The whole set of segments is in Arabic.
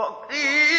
وقيل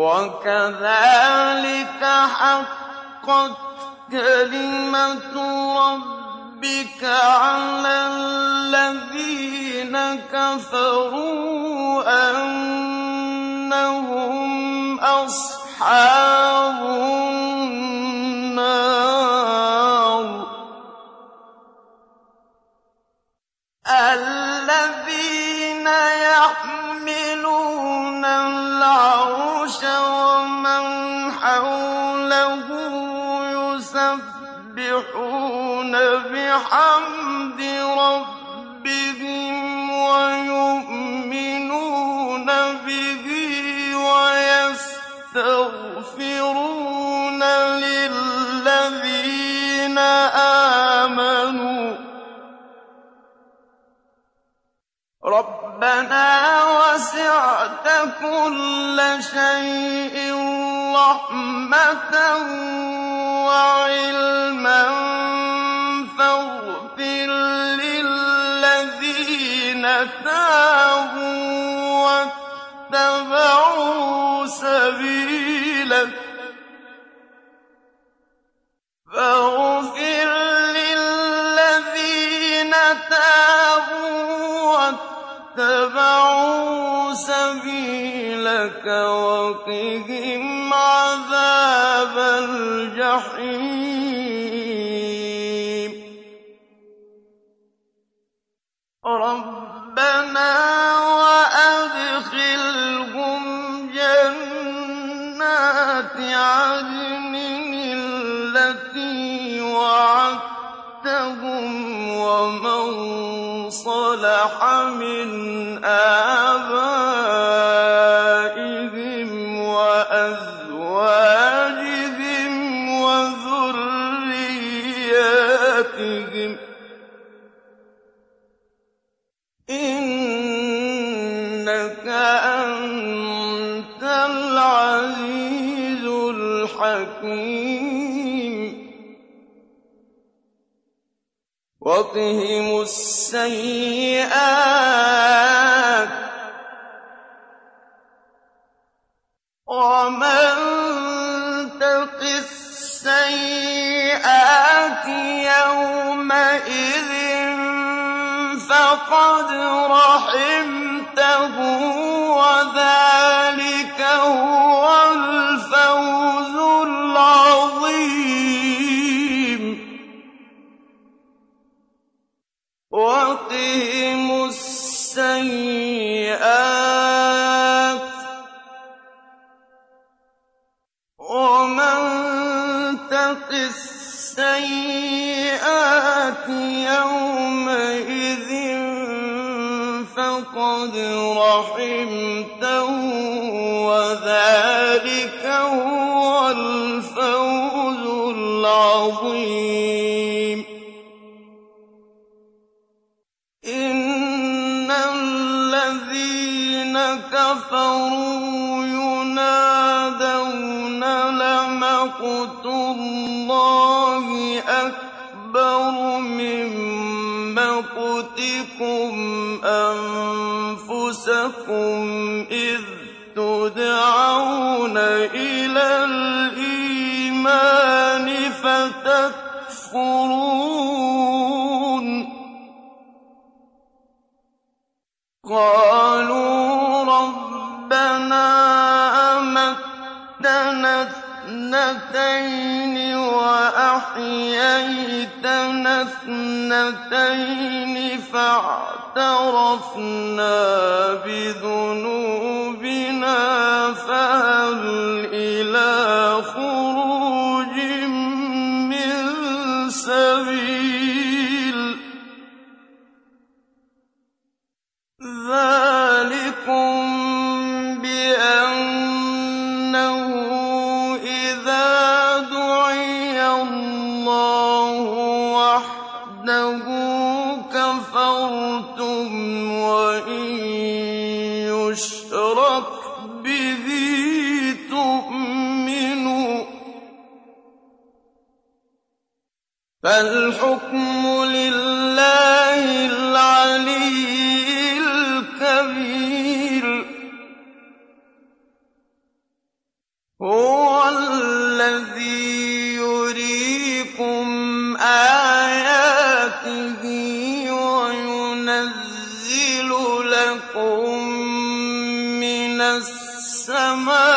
وكذلك حقت كلمة ربك على الذين كفروا أنهم أصحاب بحمد ربهم ويؤمنون به ويستغفرون للذين آمنوا. ربنا وسعت كل شيء رحمة وعلما اتبعوا سبيلك فاغفر للذين تابوا واتبعوا سبيلك وقهم عذاب الجحيم. ربنا صَلَحَ مِنْ آبَائِهِمْ وَأَزْوَاجِهِمْ وَذُرِّيَّاتِهِمْ ۚ. إِنَّكَ أَنتَ الْعَزِيزُ الْحَكِيمُ. السَّيِّئَاتِ ۚ رَحِمْتَهُ ۚ وَذَٰلِكَ هُوَ الْفَوْزُ الْعَظِيمُ. إِنَّ الَّذِينَ كَفَرُوا يُنَادَوْنَ لَمَقْتُ اللَّهِ أَكْبَرُ مِن مَّقْتِكُمْ أَنفُسَكُمْ. إِذْ تُدْعَوْنَ إِلَى الْإِيمَانِ فَتَكْفُرُونَ. قَالُوا رَبَّنَا أَمَتَّنَا اثْنَتَيْنِ وَأَحْيَيْتَنَا اثْنَتَيْنِ فَاعْتَرَفْنَا بِذُنُوبِنَا فَهَلْ إِلَىٰ خُرُوجٍ فَالْحُكْمُ لِلَّهِ الْعَلِيِّ الْكَبِيرِ. هُوَ الَّذِي يُرِيكُمْ آيَاتِهِ وَيُنَزِّلُ لَكُم مِّنَ السَّمَاءِ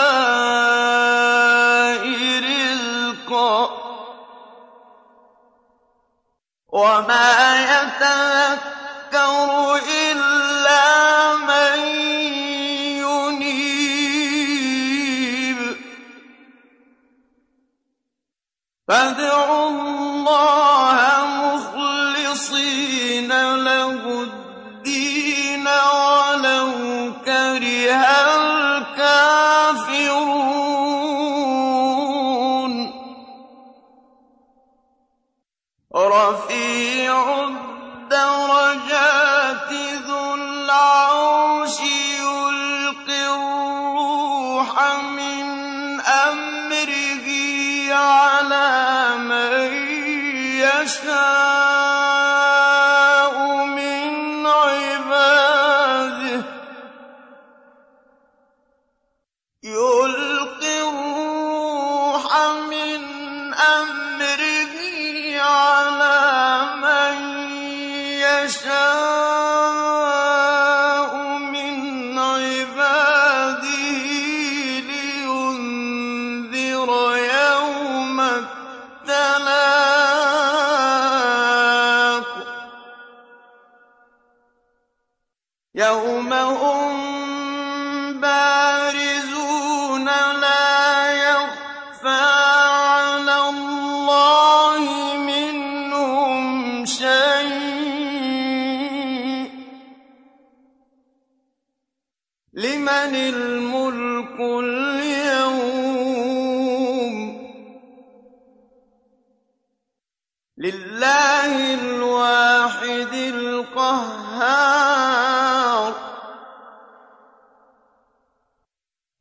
لمن الملك اليوم؟ لله الواحد القهار.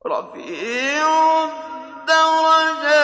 رفيع الدرجات.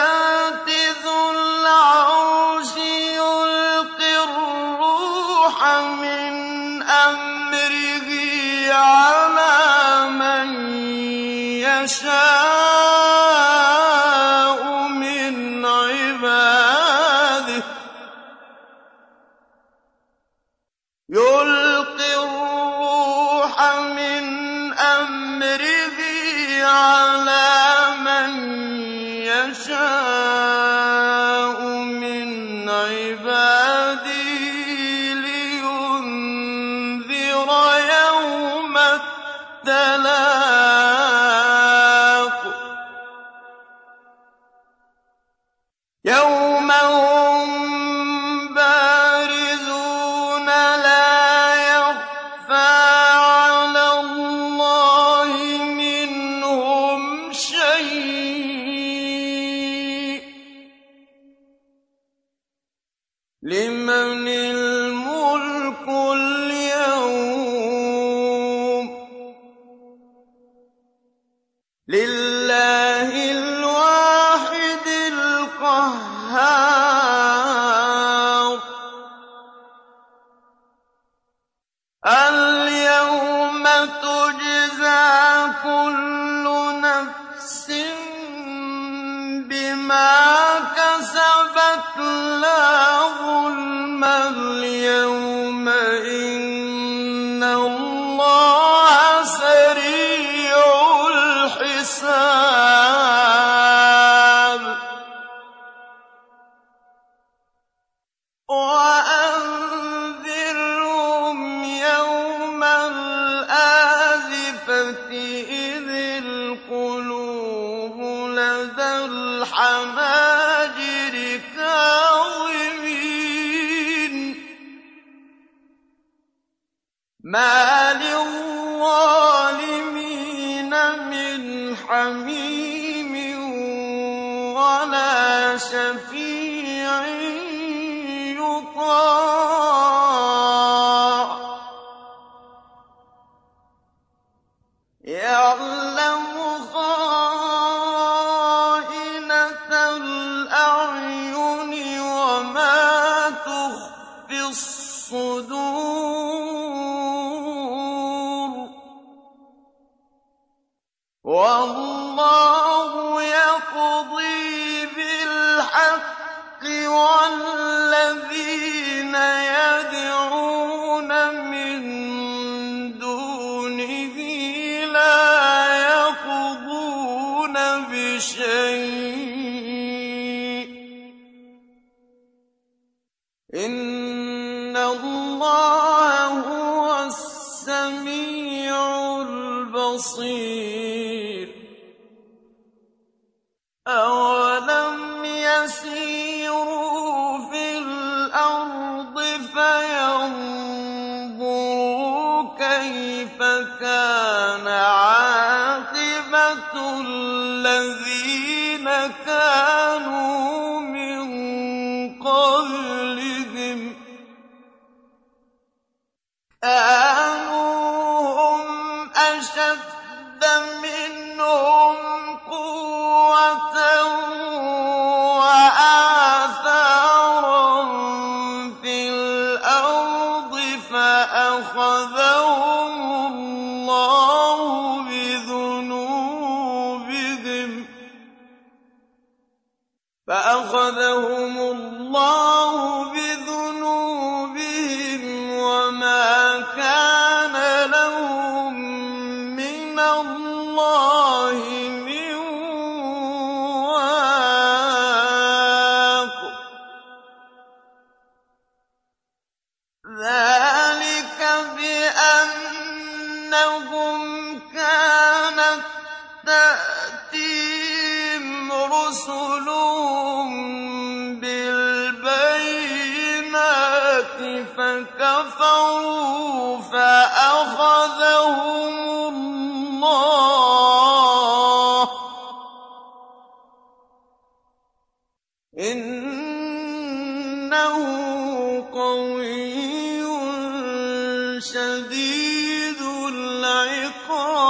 كل الله هو السميع البصير. شَدِيدُ الْعِقَابِ.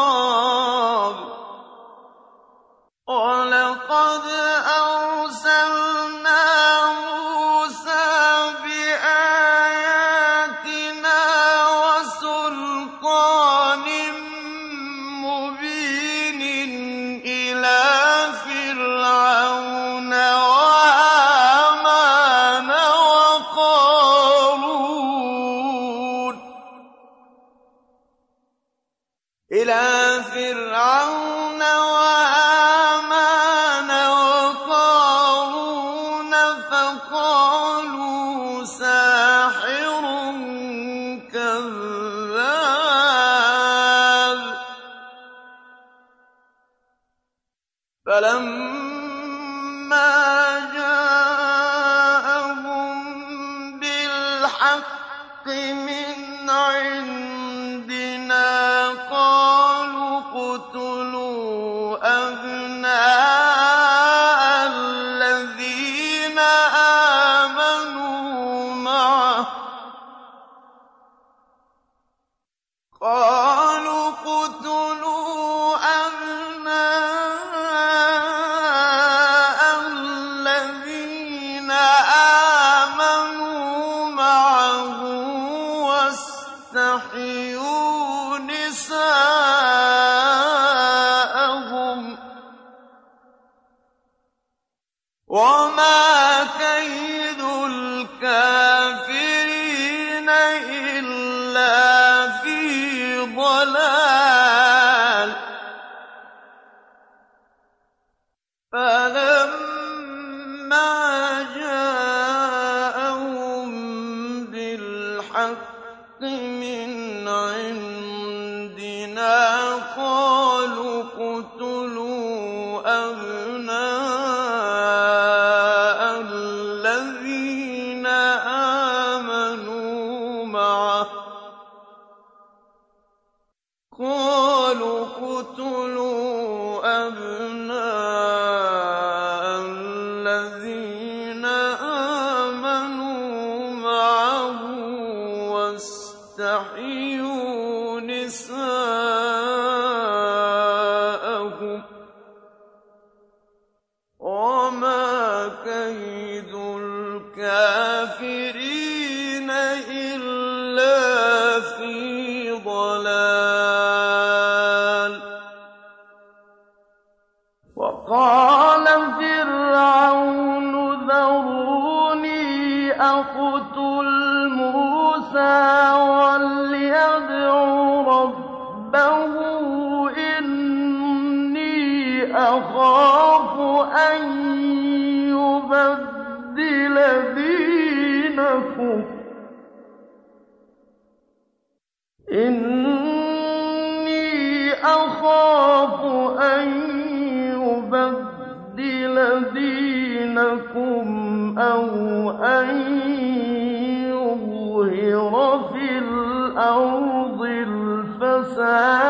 الْفَسَادَ ۖ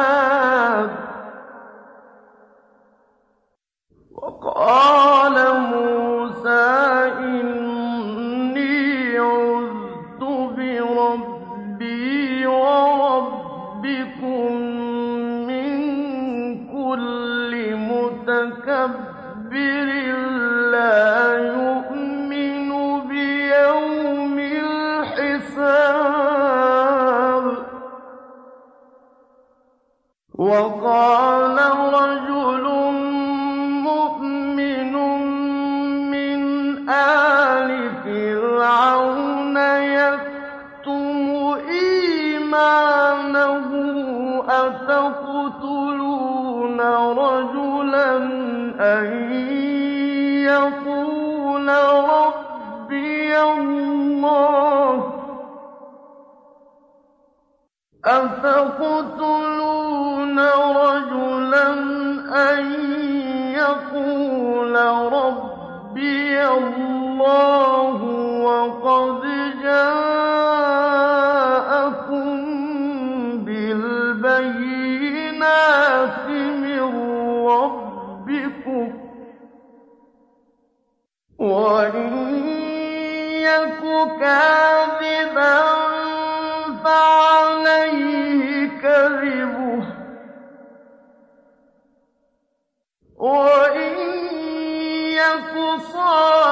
أفتقتلون رجلا أن يقول ربي الله وقد جاءكم بالبينات من ربكم وإن يك كافرا وإن يك صالحا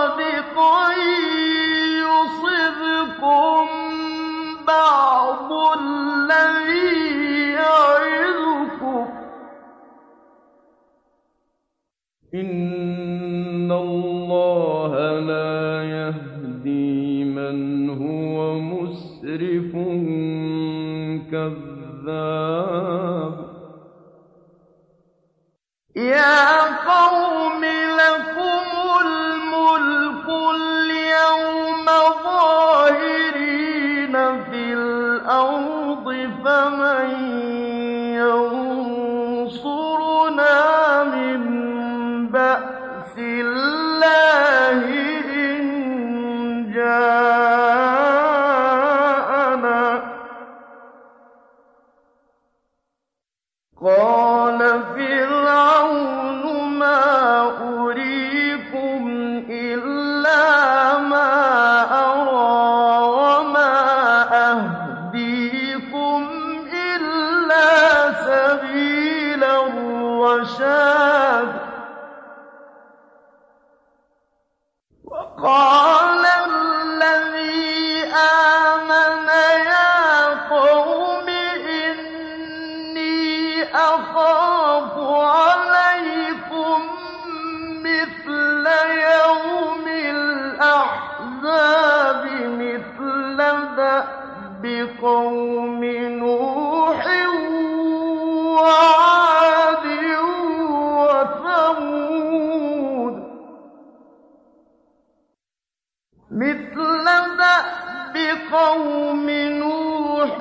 مثل دأب قوم نوح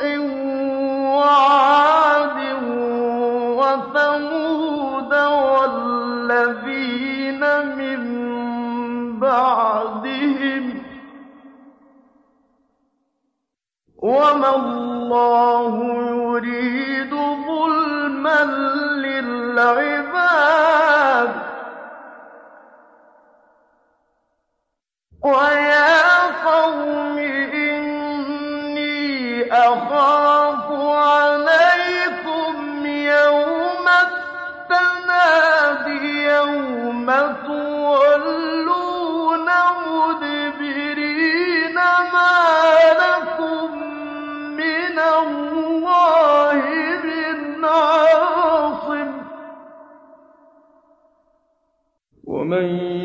وعاد وثمود والذين من بعدهم وما الله يريد ظلما للعباد. ويا 我们。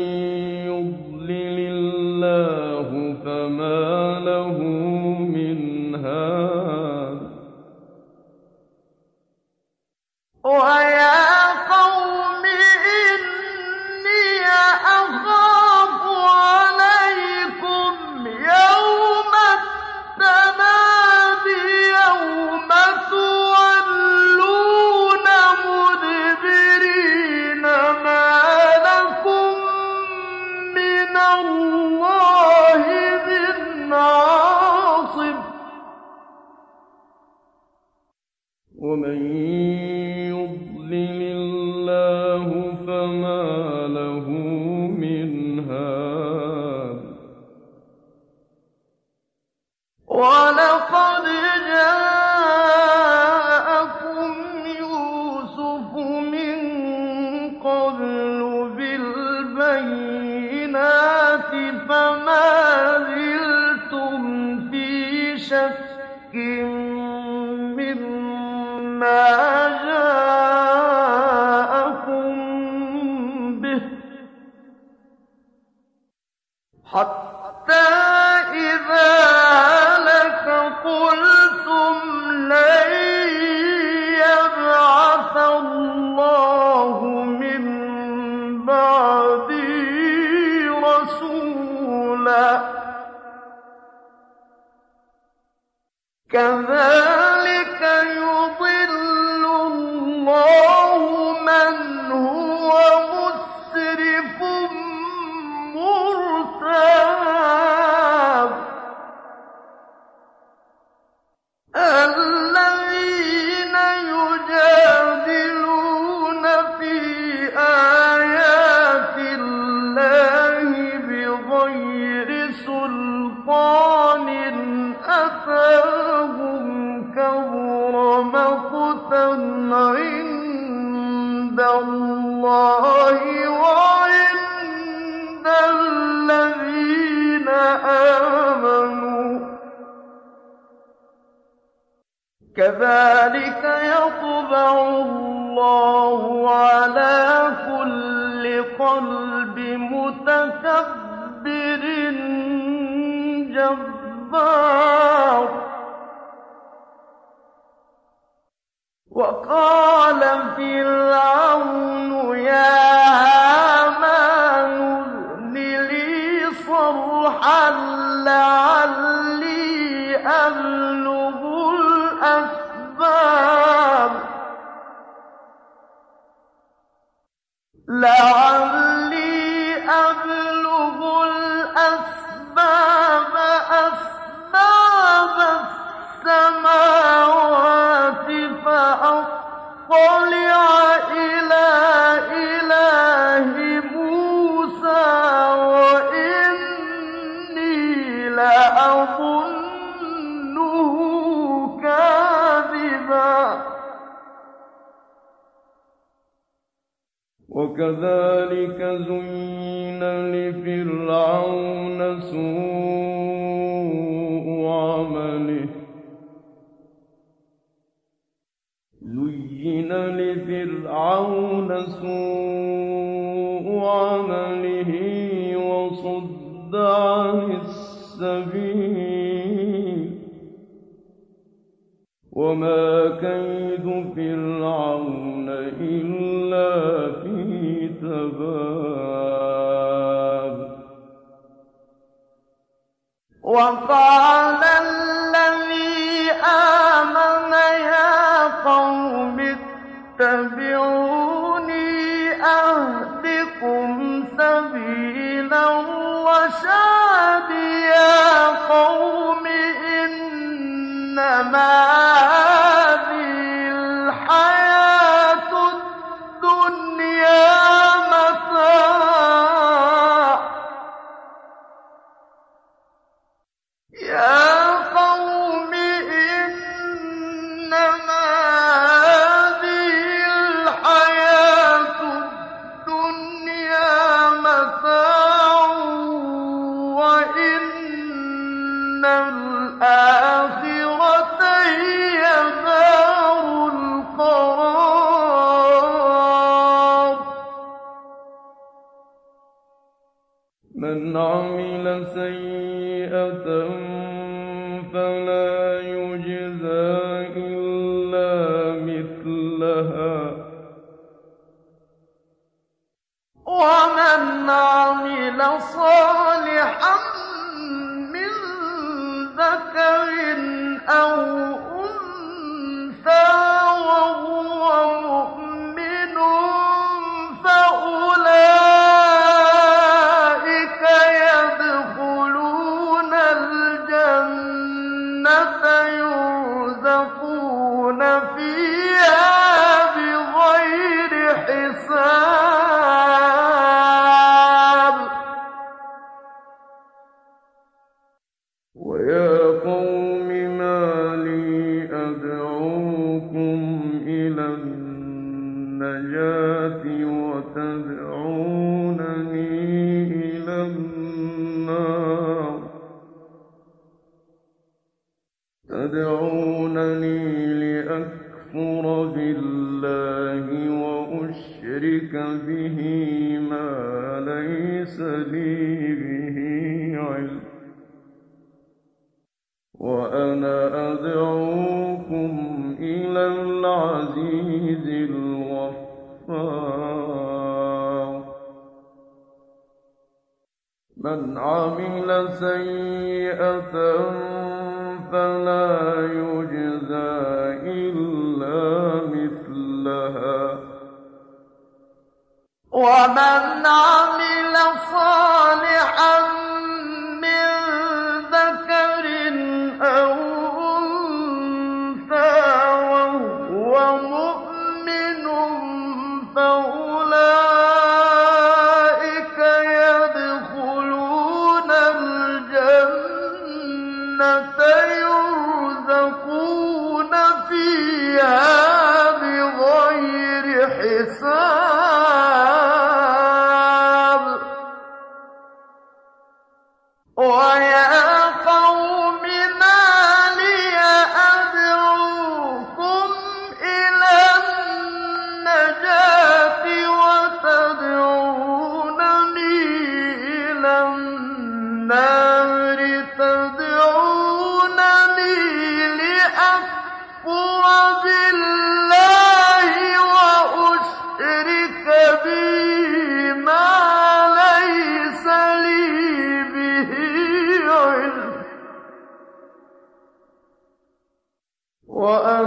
ولقد جَبَّارٍ وَقَالَ فِرْعَوْنُ وَمَا كَيْدُ فِرْعَوْنَ تَدْعُونَنِي وأن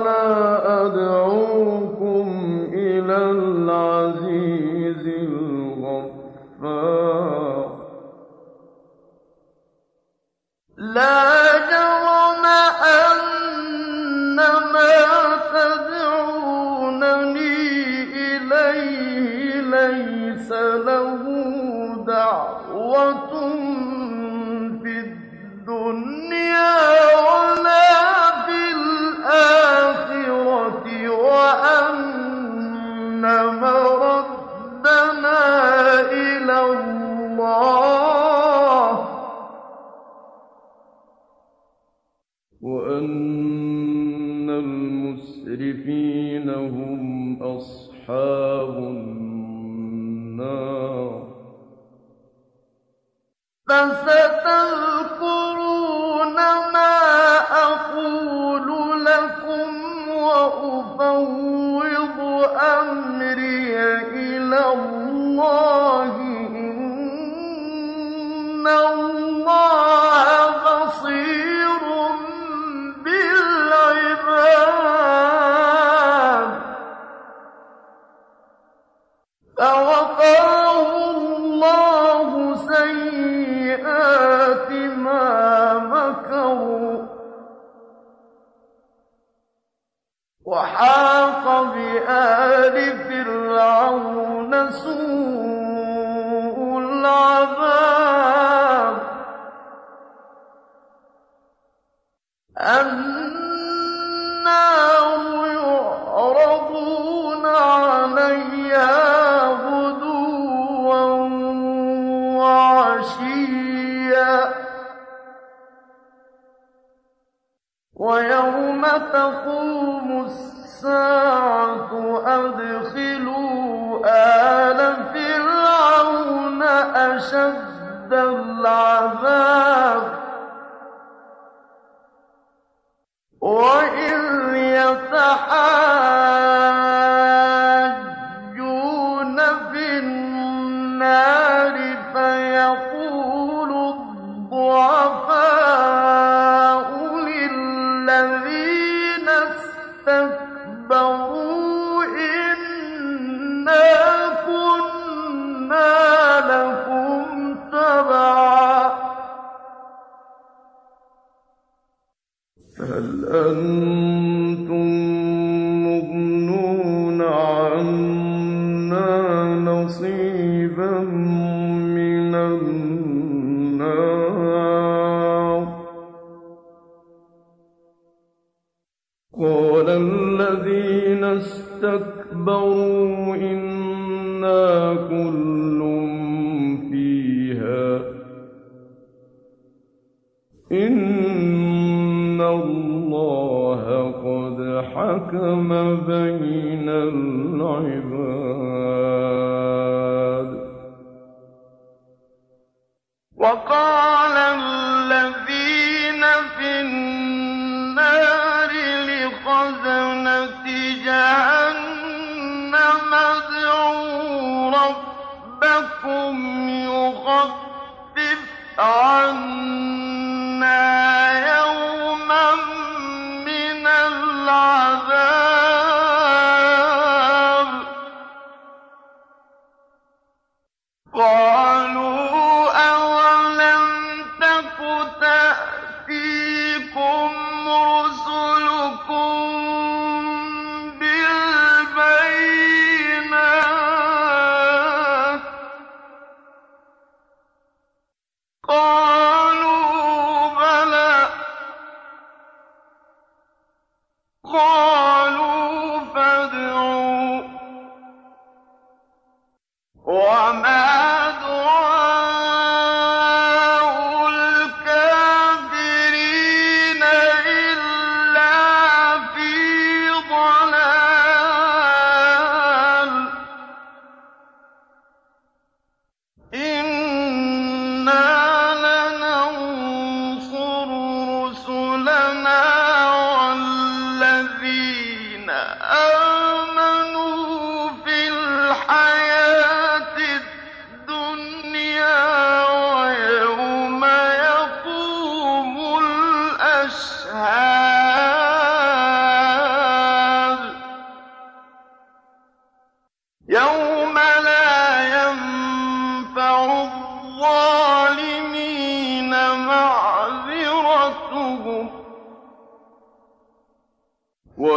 أم وقال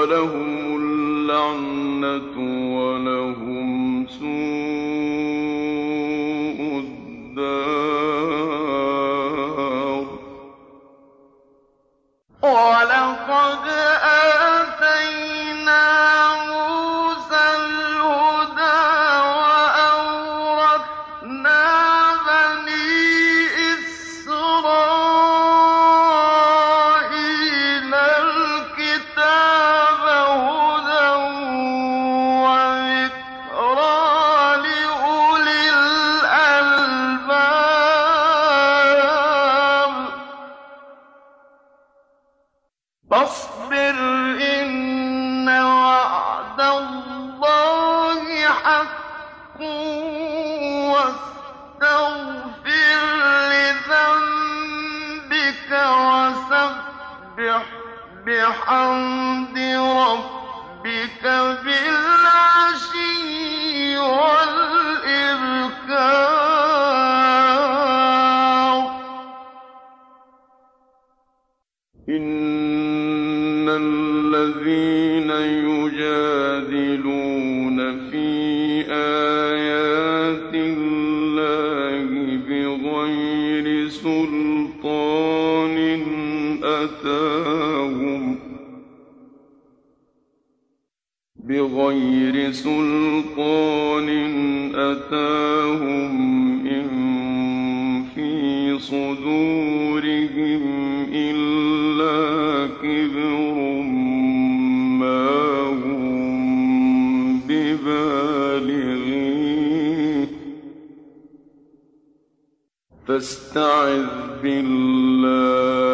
ولهم اللعنة ولهم سوء غير سلطان أتاهم إن في صدورهم إلا كبر ما هم ببالغيه فاستعذ بالله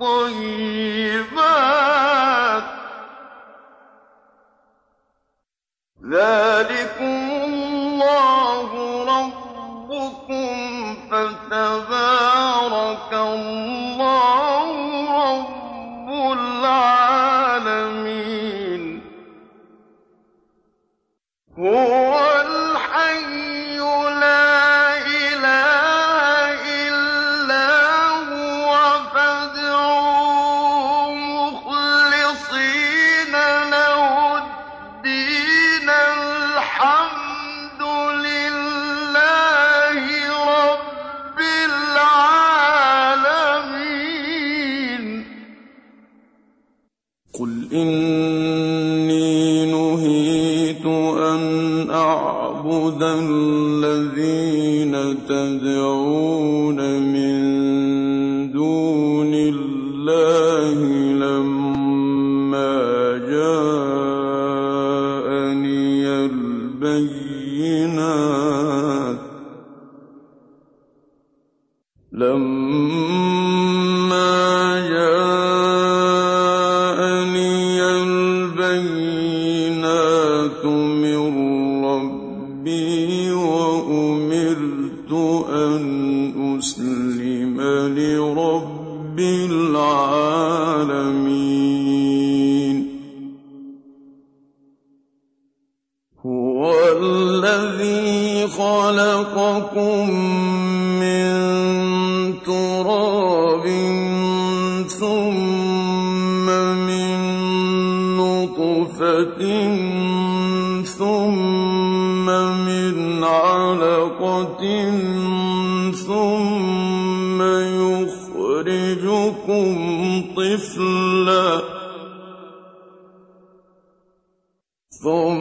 الطيبات. ذلكم الله ربكم فتبارك الله رب العالمين. هو ثم من نطفة ثم من علقة ثم يخرجكم طفلا ثم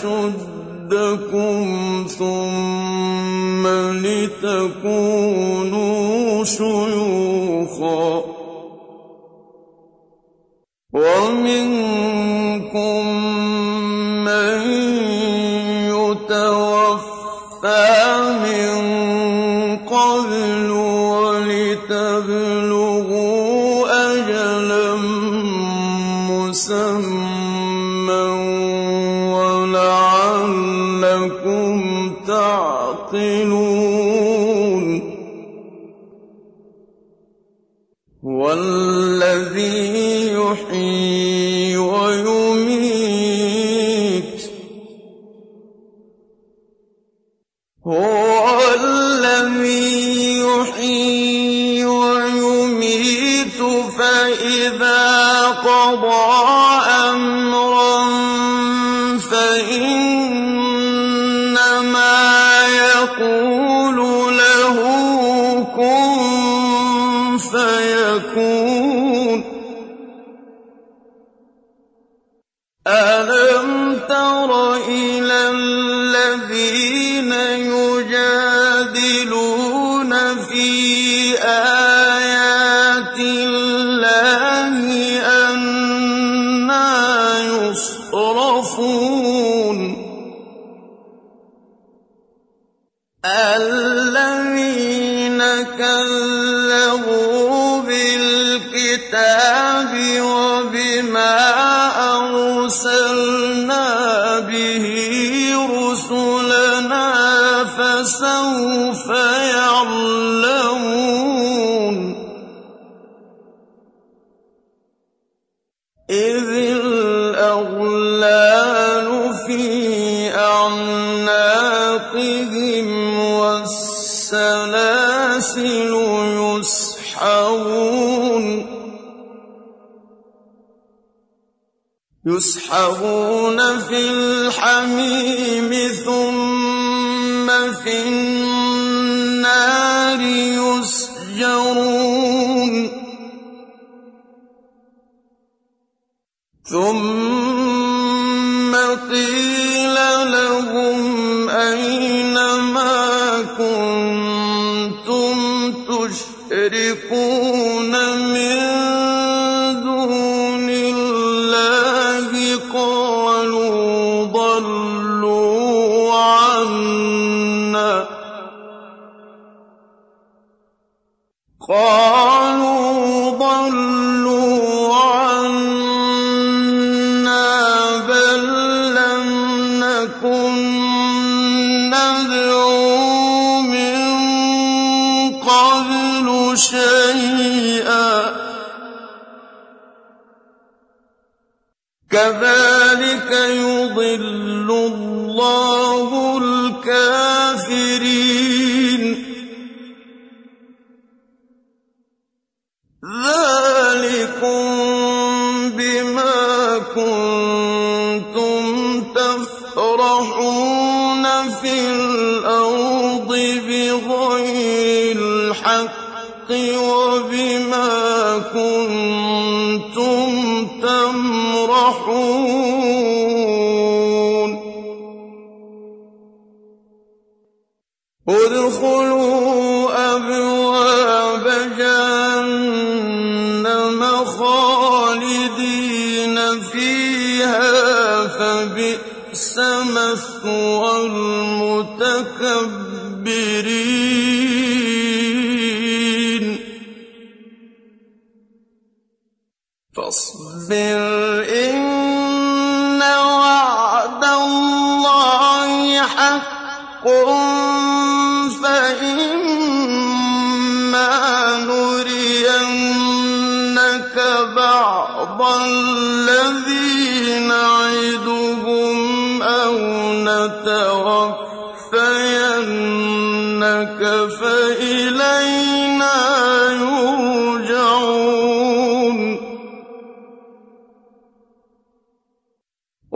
أشدكم ثم لتكونوا شيوخا. الحق ألم تر إلى الذين يجادلون يسحبون في الحميم ثم في النار يسجرون. ثم كذلك كنتم تمرحون. ادخلوا أبواب جهنم خالدين فيها فبئس مثوى المتقين. been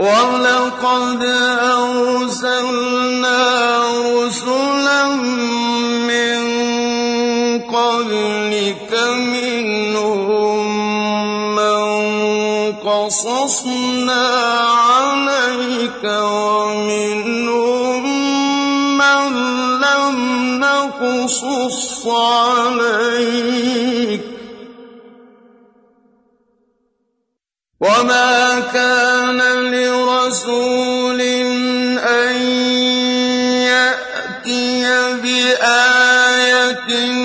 ولقد أرسلنا رسلا من قبلك منهم من قصصنا عليك ومنهم من لم نقصص عليك. وما إن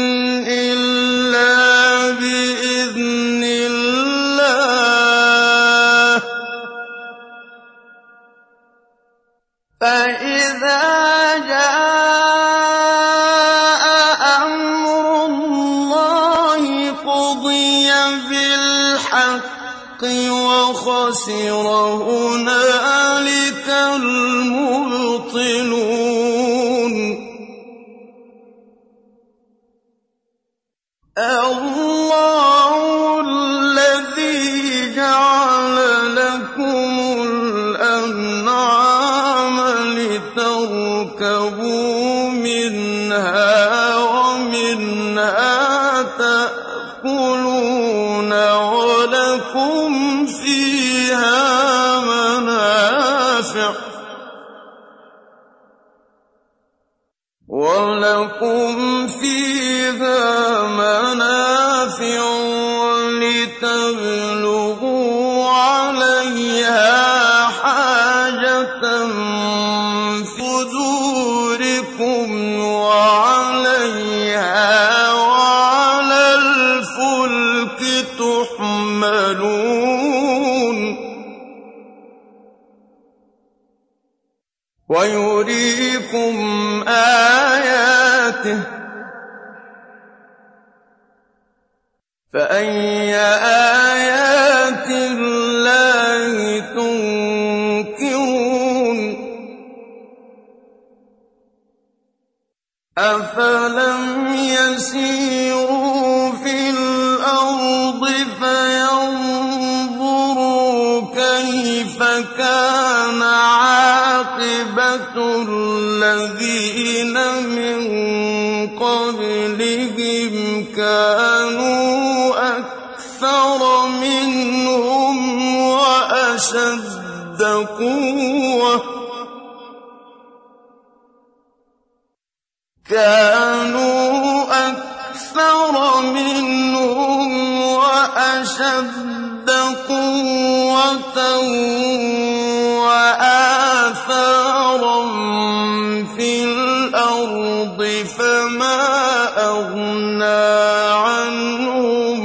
وَلَكُمْ الَّذِينَ مِن قَبْلِهِمْ ۚ كَانُوا أَكْثَرَ مِنْهُمْ وَأَشَدَّ قُوَّةً. وَآثَارًا فَمَا أَغْنَىٰ عَنْهُم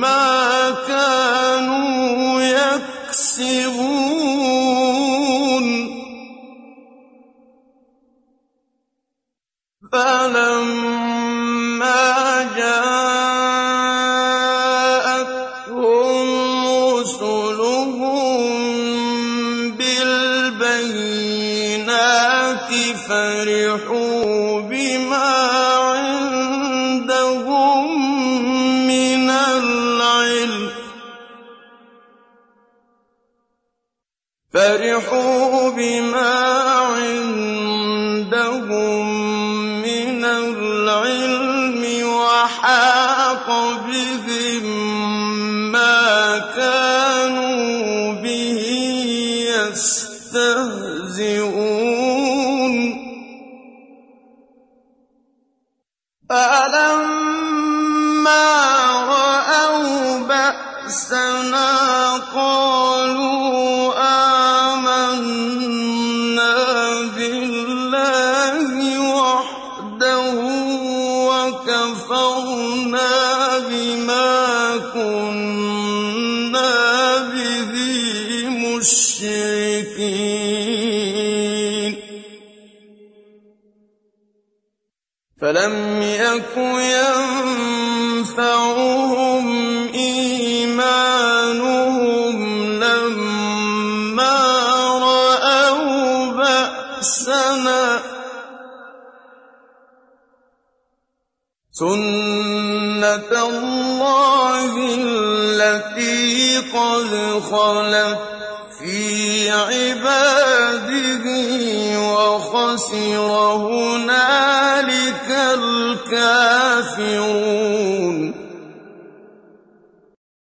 مَّا كَانُوا يَكْسِبُونَ. فَلَمَّا جَاءَتْهُمْ رُسُلُهُم بِالْبَيِّنَاتِ فَرِحُوا فَلَمْ يَكُ يَنفَعُهُمْ إِيمَانُهُمْ لَمَّا رَأَوْا بَأْسَنَا ۖ سُنَّتَ اللَّهِ الَّتِي قَدْ خَلَتْ فِي عِبَادِهِ ۖ وَخَسِرَ هُنَالِكَ الْكَافِرُونَ.